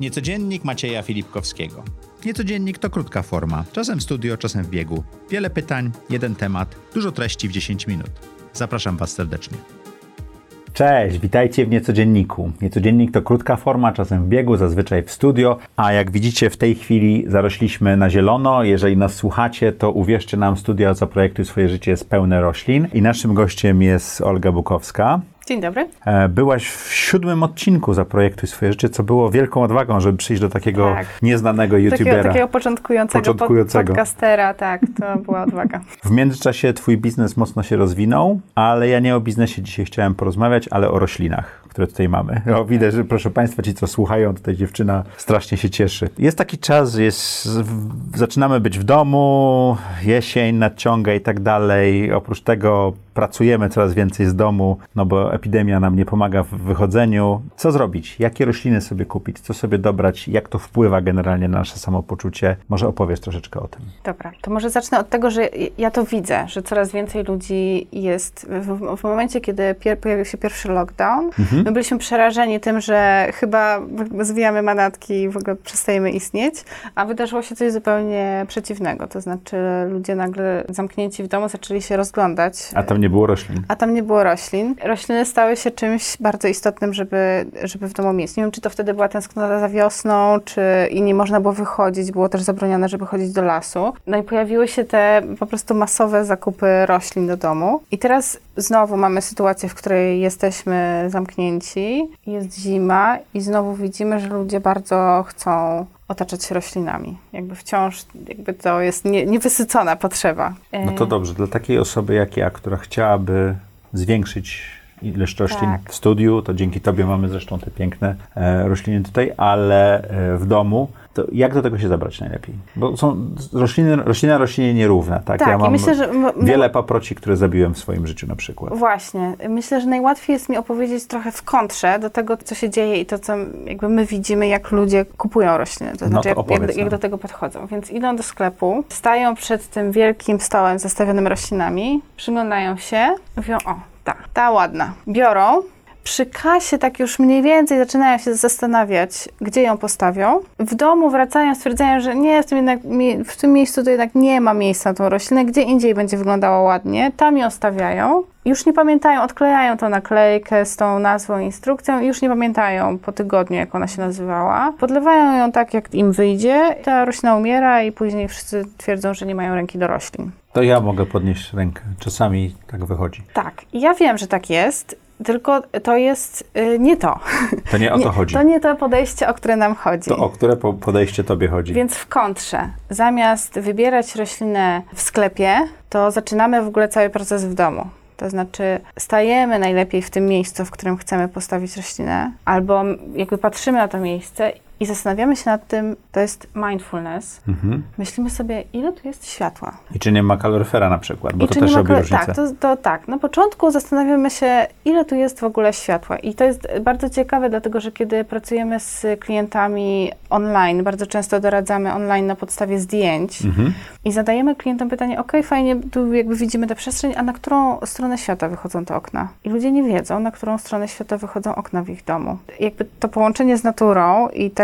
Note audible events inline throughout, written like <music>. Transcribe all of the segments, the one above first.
Niecodziennik Macieja Filipkowskiego. Niecodziennik to krótka forma, czasem w studio, czasem w biegu. Wiele pytań, jeden temat, dużo treści w 10 minut. Zapraszam Was serdecznie. Cześć, witajcie w Niecodzienniku. Niecodziennik to krótka forma, czasem w biegu, zazwyczaj w studio, a jak widzicie w tej chwili zarośliśmy na zielono. Jeżeli nas słuchacie, to uwierzcie nam, studio Zaprojektuj swoje życie jest pełne roślin i naszym gościem jest Olga Bukowska. Dzień dobry. E, byłaś w siódmym odcinku Zaprojektuj swoje życie, co było wielką odwagą, żeby przyjść do takiego Tak. nieznanego Takiego, youtubera. takiego początkującego, pod- Początkującego. podcastera, tak, to była odwaga. W międzyczasie twój biznes mocno się rozwinął, ale ja nie o biznesie dzisiaj chciałem porozmawiać, ale o roślinach, które tutaj mamy. O, widać, że proszę Państwa, ci co słuchają, tutaj dziewczyna strasznie się cieszy. Jest taki czas, jest, zaczynamy być w domu, jesień nadciąga i tak dalej. Oprócz tego pracujemy coraz więcej z domu, no bo epidemia nam nie pomaga w wychodzeniu. Co zrobić? Jakie rośliny sobie kupić? Co sobie dobrać? Jak to wpływa generalnie na nasze samopoczucie? Może opowiesz troszeczkę o tym. Dobra, to może zacznę od tego, że ja to widzę, że coraz więcej ludzi jest w, w momencie, kiedy pier, pojawił się pierwszy lockdown. Mhm. My byliśmy przerażeni tym, że chyba zwijamy manatki i w ogóle przestajemy istnieć, a wydarzyło się coś zupełnie przeciwnego. To znaczy ludzie nagle zamknięci w domu zaczęli się rozglądać. A tam nie było roślin. A tam nie było roślin. Rośliny stały się czymś bardzo istotnym, żeby, żeby w domu mieć. Nie wiem, czy to wtedy była tęsknota za wiosną, czy i nie można było wychodzić, było też zabronione, żeby chodzić do lasu. No i pojawiły się te po prostu masowe zakupy roślin do domu. I teraz znowu mamy sytuację, w której jesteśmy zamknięci, jest zima i znowu widzimy, że ludzie bardzo chcą otaczać się roślinami. Jakby wciąż, jakby to jest nie, niewysycona potrzeba. No to dobrze, dla takiej osoby jak ja, która chciałaby zwiększyć ilość roślin Tak. w studiu, to dzięki Tobie mamy zresztą te piękne e, rośliny tutaj, ale e, w domu, to jak do tego się zabrać najlepiej? Bo są rośliny, roślina roślinie nierówna, tak? Tak, ja mam myślę, że wiele paproci, które zabiłem w swoim życiu na przykład. Właśnie. Myślę, że najłatwiej jest mi opowiedzieć trochę w kontrze do tego, co się dzieje i to, co jakby my widzimy, jak ludzie kupują rośliny. To No znaczy, to jak, jak, jak nam. do tego podchodzą. Więc idą do sklepu, stają przed tym wielkim stołem zastawionym roślinami, przyglądają się, mówią, o, ta, ta ładna. Biorą, przy kasie tak już mniej więcej zaczynają się zastanawiać, gdzie ją postawią. W domu wracają, stwierdzają, że nie, w tym, jednak, w tym miejscu to jednak nie ma miejsca na tą roślinę, gdzie indziej będzie wyglądała ładnie. Tam ją stawiają. Już nie pamiętają, odklejają tą naklejkę z tą nazwą, instrukcją i już nie pamiętają po tygodniu, jak ona się nazywała. Podlewają ją tak, jak im wyjdzie. Ta roślina umiera i później wszyscy twierdzą, że nie mają ręki do roślin. To ja mogę podnieść rękę. Czasami tak wychodzi. Tak, ja wiem, że tak jest, tylko to jest y, nie to. To nie o to <laughs> nie, chodzi. To nie to podejście, o które nam chodzi. To o które po- podejście Tobie chodzi? Więc w kontrze, zamiast wybierać roślinę w sklepie, to zaczynamy w ogóle cały proces w domu. To znaczy, stajemy najlepiej w tym miejscu, w którym chcemy postawić roślinę, albo jakby patrzymy na to miejsce i zastanawiamy się nad tym, to jest mindfulness. Mhm. Myślimy sobie, ile tu jest światła. I czy nie ma kaloryfera na przykład, bo I to też robi różnicę. Tak, to, to tak. Na początku zastanawiamy się, ile tu jest w ogóle światła. I to jest bardzo ciekawe, dlatego że kiedy pracujemy z klientami online, bardzo często doradzamy online na podstawie zdjęć Mhm. i zadajemy klientom pytanie, ok, fajnie, tu jakby widzimy tę przestrzeń, a na którą stronę świata wychodzą te okna? I ludzie nie wiedzą, na którą stronę świata wychodzą okna w ich domu. Jakby to połączenie z naturą i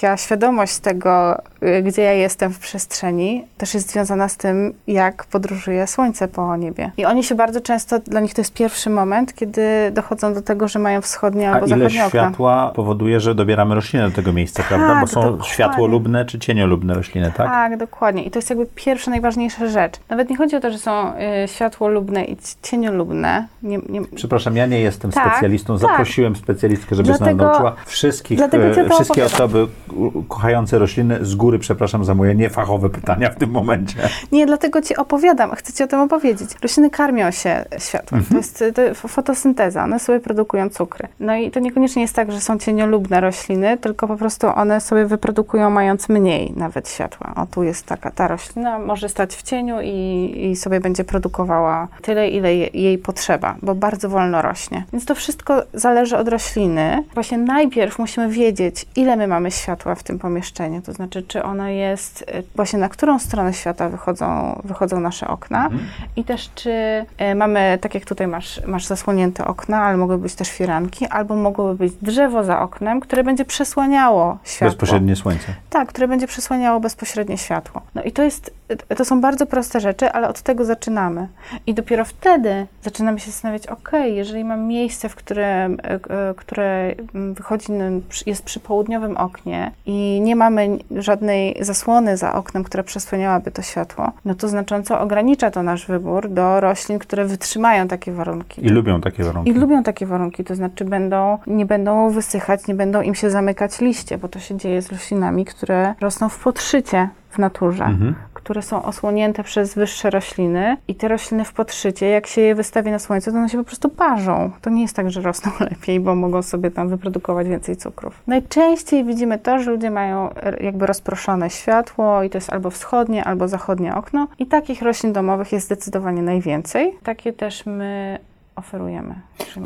taka świadomość tego, y, gdzie ja jestem w przestrzeni, też jest związana z tym, jak podróżuje słońce po niebie. I oni się bardzo często, dla nich to jest pierwszy moment, kiedy dochodzą do tego, że mają wschodnie albo ile zachodnie okna. światła powoduje, że dobieramy rośliny do tego miejsca, prawda? Bo są dokładnie. światłolubne czy cieniolubne rośliny, tak? Tak, dokładnie. I to jest jakby pierwsza, najważniejsza rzecz. Nawet nie chodzi o to, że są y, światłolubne i cieniolubne. Nie, nie, Przepraszam, ja nie jestem Tak, specjalistą. tak. Zaprosiłem specjalistkę, żeby Dlatego- nas nauczyła. Wszystkich, to wszystkie opowiadam. osoby kochające rośliny z góry przepraszam za moje niefachowe pytania w tym momencie. Nie, dlatego ci opowiadam, chcę ci o tym opowiedzieć. Rośliny karmią się światłem. Mhm. To jest to fotosynteza, one sobie produkują cukry. No i to niekoniecznie jest tak, że są cieniolubne rośliny, tylko po prostu one sobie wyprodukują mając mniej nawet światła. O, tu jest taka ta roślina, może stać w cieniu i, i sobie będzie produkowała tyle, ile je, jej potrzeba, bo bardzo wolno rośnie. Więc to wszystko zależy od rośliny. Właśnie najpierw musimy wiedzieć, ile my mamy światła, światła w tym pomieszczeniu, to znaczy, czy ono jest, y, właśnie na którą stronę świata wychodzą, wychodzą nasze okna Mhm. i też czy y, mamy, tak jak tutaj masz, masz zasłonięte okna, ale mogły być też firanki, albo mogłoby być drzewo za oknem, które będzie przesłaniało światło. Bezpośrednie słońce. Tak, które będzie przesłaniało bezpośrednie światło. No i to jest, to są bardzo proste rzeczy, ale od tego zaczynamy. I dopiero wtedy zaczynamy się zastanawiać, ok, jeżeli mam miejsce, w którym, które mm, wychodzi, jest przy południowym oknie i nie mamy żadnej zasłony za oknem, która przesłaniałaby to światło, no to znacząco ogranicza to nasz wybór do roślin, które wytrzymają takie warunki. I lubią takie warunki. I lubią takie warunki, to znaczy będą, nie będą wysychać, nie będą im się zamykać liście, bo to się dzieje z roślinami, które rosną w podszycie w naturze, Mhm. Które są osłonięte przez wyższe rośliny i te rośliny w podszycie, jak się je wystawi na słońce, to one się po prostu parzą. To nie jest tak, że rosną <laughs> lepiej, bo mogą sobie tam wyprodukować więcej cukrów. Najczęściej widzimy to, że ludzie mają jakby rozproszone światło i to jest albo wschodnie, albo zachodnie okno i takich roślin domowych jest zdecydowanie najwięcej. Takie też my oferujemy.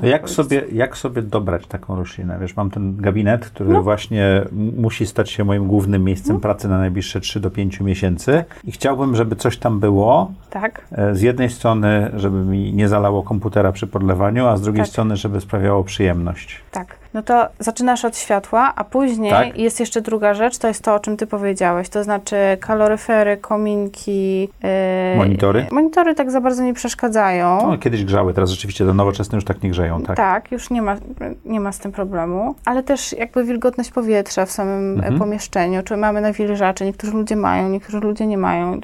To jak sobie, jak sobie dobrać taką roślinę? Wiesz, mam ten gabinet, który No. właśnie musi stać się moim głównym miejscem pracy na najbliższe 3 do 5 miesięcy i chciałbym, żeby coś tam było. Tak, e, Z jednej strony, żeby mi nie zalało komputera przy podlewaniu, a z drugiej Tak. strony, żeby sprawiało przyjemność. tak. No to zaczynasz od światła, a później Tak. jest jeszcze druga rzecz, to jest to, o czym ty powiedziałeś, to znaczy kaloryfery, kominki. yy, Monitory? Monitory tak za bardzo nie przeszkadzają. No, kiedyś grzały, teraz rzeczywiście te nowoczesne już tak nie grzeją, tak? Tak, już nie ma, nie ma z tym problemu, ale też jakby wilgotność powietrza w samym Mhm. e, pomieszczeniu, czy mamy nawilżacze, niektórzy ludzie mają, niektórzy ludzie nie mają,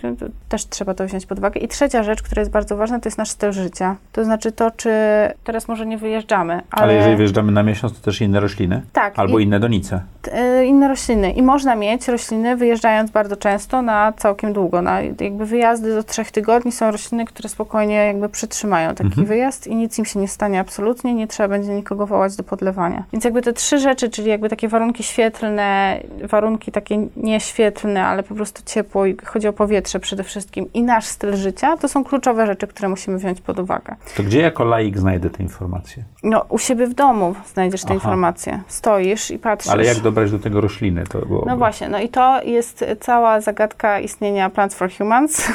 też trzeba to wziąć pod uwagę. I trzecia rzecz, która jest bardzo ważna, to jest nasz styl życia. To znaczy to, czy teraz może nie wyjeżdżamy, ale, Ale jeżeli wyjeżdżamy na miesiąc, to też inne rośliny? tak, Albo i- inne donice. e, inne rośliny. I można mieć rośliny wyjeżdżając bardzo często na całkiem długo. Na jakby wyjazdy do trzech tygodni są rośliny, które spokojnie jakby przytrzymają taki Mhm. wyjazd i nic im się nie stanie absolutnie, nie trzeba będzie nikogo wołać do podlewania. Więc jakby te trzy rzeczy, czyli jakby takie warunki świetlne, warunki takie nieświetlne, ale po prostu ciepło i chodzi o powietrze przede wszystkim i nasz styl życia, to są kluczowe rzeczy, które musimy wziąć pod uwagę. To gdzie jako laik znajdę te informacje? No, u siebie w domu znajdziesz te Aha. Informacje. Stoisz i patrzysz. Ale jak dobrać do tego rośliny? To. No właśnie, no i to jest cała zagadka istnienia Plants for Humans.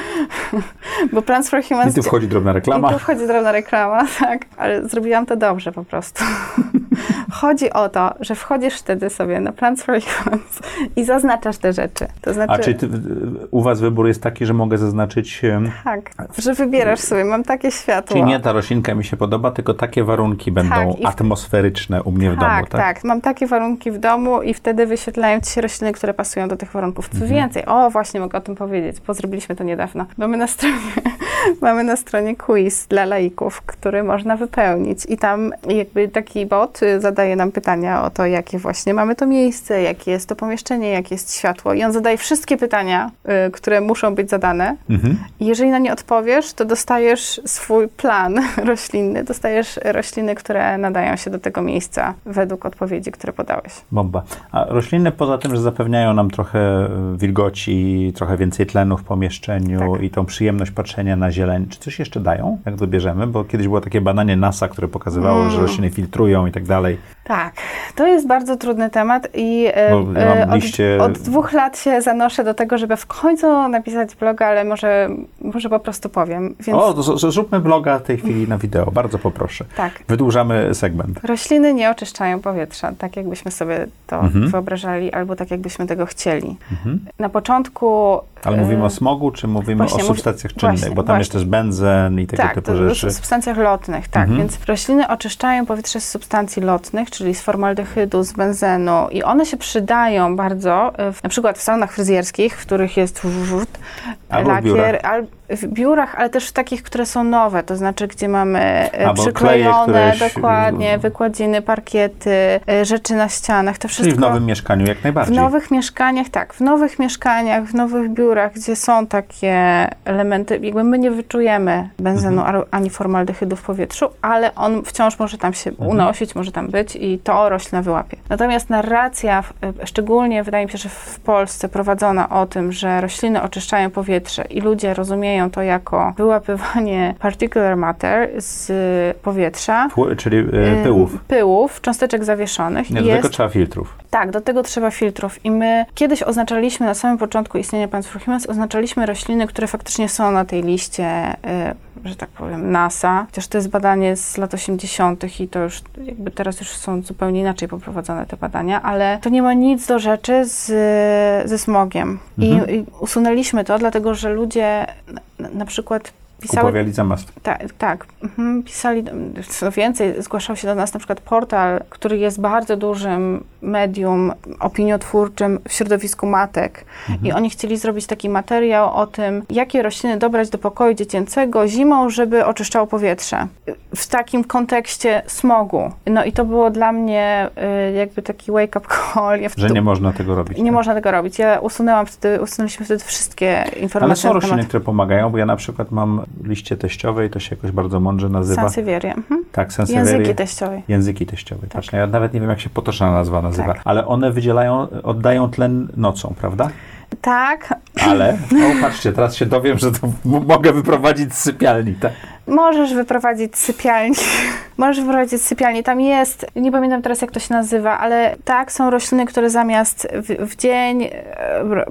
<laughs> Bo Plants for Humans... I tu wchodzi drobna I reklama. tu wchodzi drobna reklama, tak, ale zrobiłam to dobrze po prostu. <laughs> Chodzi o to, że wchodzisz wtedy sobie na Plants for Humans i zaznaczasz te rzeczy. To znaczy, A czy u was wybór jest taki, że mogę zaznaczyć, tak, że wybierasz sobie, mam takie światło. czyli nie ta roślinka mi się podoba, tylko takie warunki będą Tak, i w- atmosferyczne u mnie w tak, domu, tak? tak, Mam takie warunki w domu i wtedy wyświetlają ci się rośliny, które pasują do tych warunków. Co Mhm. więcej, o właśnie mogę o tym powiedzieć, bo zrobiliśmy to niedawno. Mamy na stronie, <laughs> mamy na stronie quiz dla laików, który można wypełnić i tam jakby taki bot y, zadaje nam pytania o to, jakie właśnie mamy to miejsce, jakie jest to pomieszczenie, jakie jest światło i on zadaje wszystkie pytania, y, które muszą być zadane Mhm. i jeżeli na nie odpowiesz, to dostajesz swój plan <laughs> roślinny, dostajesz rośliny, które nadają się do tego miejsca według odpowiedzi, które podałeś. Bomba. A rośliny poza tym, że zapewniają nam trochę e, wilgoci, trochę więcej tlenu w pomieszczeniu Tak. i tą przyjemność patrzenia na zieleń, czy coś jeszcze dają, jak dobierzemy? Bo kiedyś było takie badanie NASA, które pokazywało, Mm. że rośliny filtrują i tak dalej. Tak, to jest bardzo trudny temat i e, mam od, liście- od dwóch lat się zanoszę do tego, żeby w końcu napisać bloga, ale może, może po prostu powiem. Więc O, to z- zróbmy vloga w tej chwili na wideo, bardzo poproszę. tak. Wydłużamy segment. Rośliny nie oczyszczają powietrza, tak jakbyśmy sobie to Mhm. wyobrażali, albo tak jakbyśmy tego chcieli. Mhm. Na początku... Ale e, mówimy o smogu, czy mówimy właśnie, o substancjach czynnych? właśnie, bo tam jest też benzen i tego tak, typu rzeczy. w substancjach lotnych, tak. Mhm. Więc rośliny oczyszczają powietrze z substancji lotnych, czyli z formaldehydu, z benzenu i one się przydają bardzo, w, na przykład w salonach fryzjerskich, w których jest biurach. lakier, al, w biurach, ale też w takich, które są nowe, to znaczy, gdzie mamy e, Albo przyklejone, któreś, dokładnie, wykładziny, parkiety, e, rzeczy na ścianach, to wszystko... Czyli w nowym mieszkaniu jak W najbardziej. nowych mieszkaniach, tak, w nowych mieszkaniach, w nowych biurach, gdzie są takie elementy, jakby my nie wyczujemy benzenu Mhm. ani formaldehydu w powietrzu, ale on wciąż może tam się Mhm. unosić, może tam być i to roślina wyłapie. Natomiast narracja, w- e, szczególnie wydaje mi się, że w Polsce prowadzona o tym, że rośliny oczyszczają powietrze i ludzie rozumieją to jako wyłapywanie particular matter z powietrza, Pł- czyli e, pyłów. pyłów, cząsteczek zawieszonych. Nie, do tego jest, trzeba filtrów. tak, do tego trzeba filtrów. I my kiedyś oznaczaliśmy na samym początku istnienia Plants for Humans, oznaczaliśmy rośliny, które faktycznie są na tej liście, y, że tak powiem, NASA. Chociaż to jest badanie z lat 80. i to już jakby teraz już są zupełnie inaczej poprowadzone te badania, ale to nie ma nic do rzeczy z, ze smogiem. Mhm. I, I usunęliśmy to, dlatego że ludzie na, przykład pisały Kupowiali zamiast. tak, tak. Mhm. Pisali, co więcej, zgłaszał się do nas na przykład portal, który jest bardzo dużym medium opiniotwórczym w środowisku matek. I oni chcieli zrobić taki materiał o tym, jakie rośliny dobrać do pokoju dziecięcego zimą, żeby oczyszczało powietrze. W takim kontekście smogu. No i to było dla mnie y, jakby taki wake-up call. Ja Że wtedy- nie można tego robić. nie tak? można tego robić. Ja usunęłam wtedy, usunęliśmy wtedy wszystkie informacje Ale są rośliny, które pomagają, bo ja na przykład mam liście teściowe i to się jakoś bardzo mądrze nazywa. Sansevieria. Mhm. Tak, sansevierie. Języki teściowe. Języki teściowe. Tak. Patrz, ja nawet nie wiem, jak się potoczna nazwa nazywa, Tak. ale one wydzielają, oddają tlen nocą, prawda? Tak, Ale, <laughs> o patrzcie, teraz się dowiem, że to mogę wyprowadzić z sypialni, tak? Możesz wyprowadzić z sypialni. Możesz wyprowadzić z sypialni. Tam jest, nie pamiętam teraz jak to się nazywa, ale tak, są rośliny, które zamiast w, w dzień e,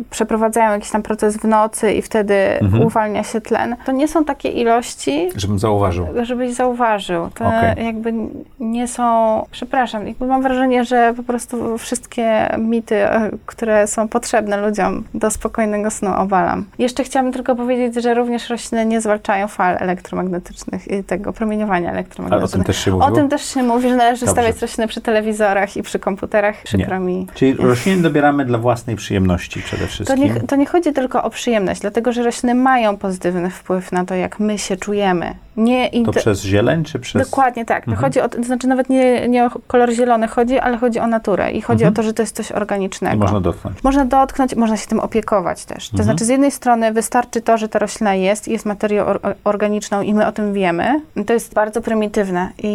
przeprowadzają jakiś tam proces w nocy i wtedy Mhm. uwalnia się tlen. To nie są takie ilości, Żebym zauważył. żebyś zauważył. To Okej. jakby nie są, przepraszam, jakby mam wrażenie, że po prostu wszystkie mity, e, które są potrzebne ludziom do spokojnego snu owalam. Jeszcze chciałabym tylko powiedzieć, że również rośliny nie zwalczają fal elektromagnetycznych i tego promieniowania Ale o elektromagnetycznego. tym też się mówiło? O tym też się mówi, że należy Dobrze. stawiać rośliny przy telewizorach i przy komputerach. Przykro mi. Czyli rośliny dobieramy dla własnej przyjemności przede To wszystkim. nie, to nie chodzi tylko o przyjemność, dlatego że rośliny mają pozytywny wpływ na to, jak my się czujemy. Nie To przez zieleń, czy przez... Dokładnie tak. To Mhm. chodzi o, to znaczy nawet nie, nie o kolor zielony chodzi, ale chodzi o naturę i chodzi Mhm. o to, że to jest coś organicznego. I można dotknąć. Można dotknąć, można się tym opiekować też. To Mhm. znaczy z jednej strony wystarczy to, że ta roślina jest i jest materią or, organiczną i my o tym wiemy. To jest bardzo prymitywne i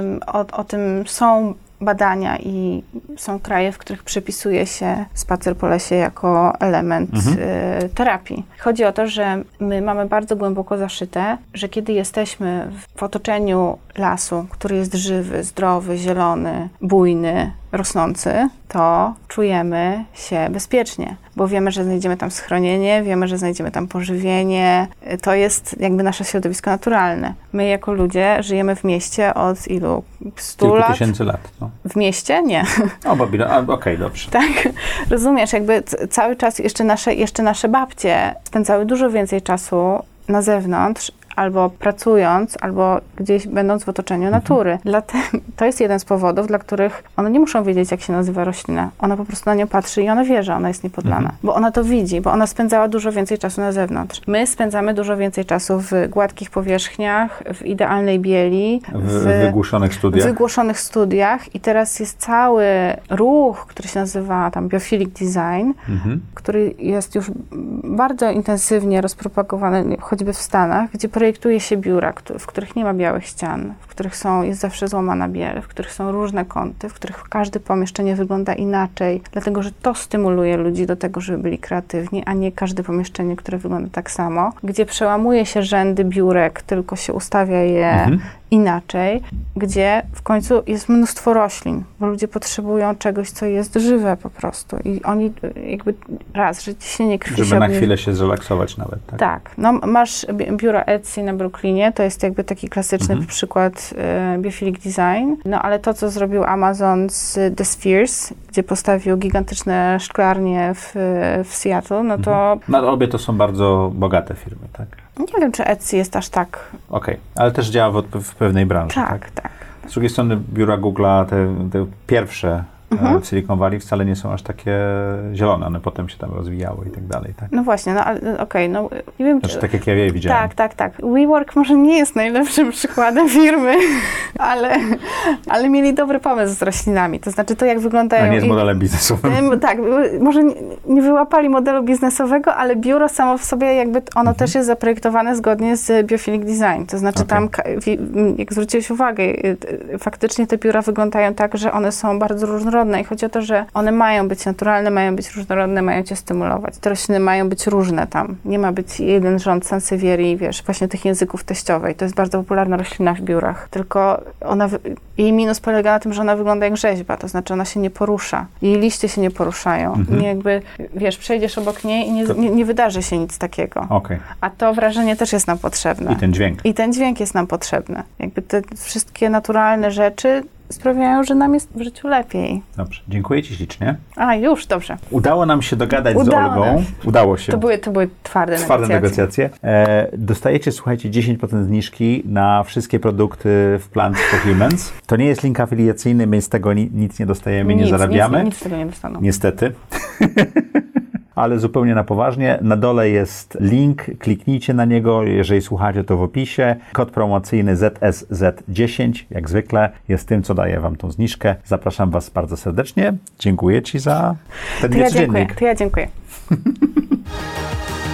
ym, o, o tym są badania i są kraje, w których przypisuje się spacer po lesie jako element Mhm. y, terapii. Chodzi o to, że my mamy bardzo głęboko zaszyte, że kiedy jesteśmy w otoczeniu lasu, który jest żywy, zdrowy, zielony, bujny, rosnący, to czujemy się bezpiecznie, bo wiemy, że znajdziemy tam schronienie, wiemy, że znajdziemy tam pożywienie. To jest jakby nasze środowisko naturalne. My jako ludzie żyjemy w mieście od ilu? 100 Kilku lat? tysięcy lat. No. W mieście? Nie. O, Babila, a, okej, dobrze. <laughs> Tak, rozumiesz, jakby cały czas jeszcze nasze, jeszcze nasze babcie spędzały dużo więcej czasu na zewnątrz, albo pracując, albo gdzieś będąc w otoczeniu natury. Dlatego <laughs> to jest jeden z powodów, dla których one nie muszą wiedzieć, jak się nazywa roślina. Ona po prostu na nią patrzy i ona wie, że ona jest niepodlana, bo ona to widzi, bo ona spędzała dużo więcej czasu na zewnątrz. My spędzamy dużo więcej czasu w gładkich powierzchniach, w idealnej bieli, W wygłuszonych w studiach. wygłoszonych studiach i teraz jest cały ruch, który się nazywa tam Biophilic Design, Mhm. który jest już bardzo intensywnie rozpropagowany choćby w Stanach, gdzie projektuje się biura, w których nie ma białych ścian, których są, jest zawsze złamana biel, w których są różne kąty, w których każde pomieszczenie wygląda inaczej, dlatego że to stymuluje ludzi do tego, żeby byli kreatywni, a nie każde pomieszczenie, które wygląda tak samo, gdzie przełamuje się rzędy biurek, tylko się ustawia je Mhm. inaczej, gdzie w końcu jest mnóstwo roślin, bo ludzie potrzebują czegoś, co jest żywe po prostu. I oni jakby raz, że ciśnienie krwi Żeby się na chwilę się zrelaksować nawet, tak? Tak, no masz bi- biuro Etsy na Brooklynie, to jest jakby taki klasyczny Mhm. przykład y, Biophilic Design, no ale to, co zrobił Amazon z The Spheres, gdzie postawił gigantyczne szklarnie w, w Seattle, no to No, ale obie to są bardzo bogate firmy, tak? nie wiem, czy Etsy jest aż tak, Okej, ale też działa w, w pewnej branży, tak? tak, tak. Z drugiej strony biura Google'a, te, te pierwsze Mhm. e, w Silicon Valley wcale nie są aż takie zielone, one potem się tam rozwijały i tak dalej, tak? No właśnie, no ale y, okej, no nie wiem, Znaczy czy... tak jak ja je widziałem. Tak, tak, tak. WeWork może nie jest najlepszym <laughs> przykładem firmy, ale, ale mieli dobry pomysł z roślinami. To znaczy to, jak wyglądają... A nie z ich- modelem biznesowym. Tak, może nie, nie wyłapali modelu biznesowego, ale biuro samo w sobie jakby ono też jest zaprojektowane zgodnie z Biophilic Design. To znaczy Mhm. Okej. tam, jak zwróciłeś uwagę, y, faktycznie te biura wyglądają tak, że one są bardzo różnorodne różnorodne i chodzi o to, że one mają być naturalne, mają być różnorodne, mają cię stymulować. Te rośliny mają być różne tam. Nie ma być jeden rząd sansevierii, wiesz, właśnie tych języków teściowej. To jest bardzo popularna roślina w biurach. Tylko ona, jej minus polega na tym, że ona wygląda jak rzeźba, to znaczy ona się nie porusza. Jej liście się nie poruszają. Mhm. Nie jakby, wiesz, przejdziesz obok niej i nie, nie, nie wydarzy się nic takiego. Okej. A to wrażenie też jest nam potrzebne. I ten dźwięk. I ten dźwięk jest nam potrzebny. Jakby te wszystkie naturalne rzeczy sprawiają, że nam jest w życiu lepiej. Dobrze. Dziękuję Ci ślicznie. A, już, dobrze. Udało nam się dogadać Udało z Olgą. nam Udało się. To były, to były twarde, Twarde negocjacje. negocjacje. E, dostajecie, słuchajcie, 10% zniżki na wszystkie produkty w Plants for Humans. To nie jest link afiliacyjny, my z tego ni- nic nie dostajemy, nie Nic, zarabiamy. Nic, nic z tego nie dostaną. Niestety. <laughs> Ale zupełnie na poważnie. Na dole jest link, kliknijcie na niego, jeżeli słuchacie to w opisie. Kod promocyjny ZSZ10, jak zwykle, jest tym, co daje Wam tą zniżkę. Zapraszam Was bardzo serdecznie. Dziękuję Ci za ten To ja dziękuję. To ja dziękuję. <laughs>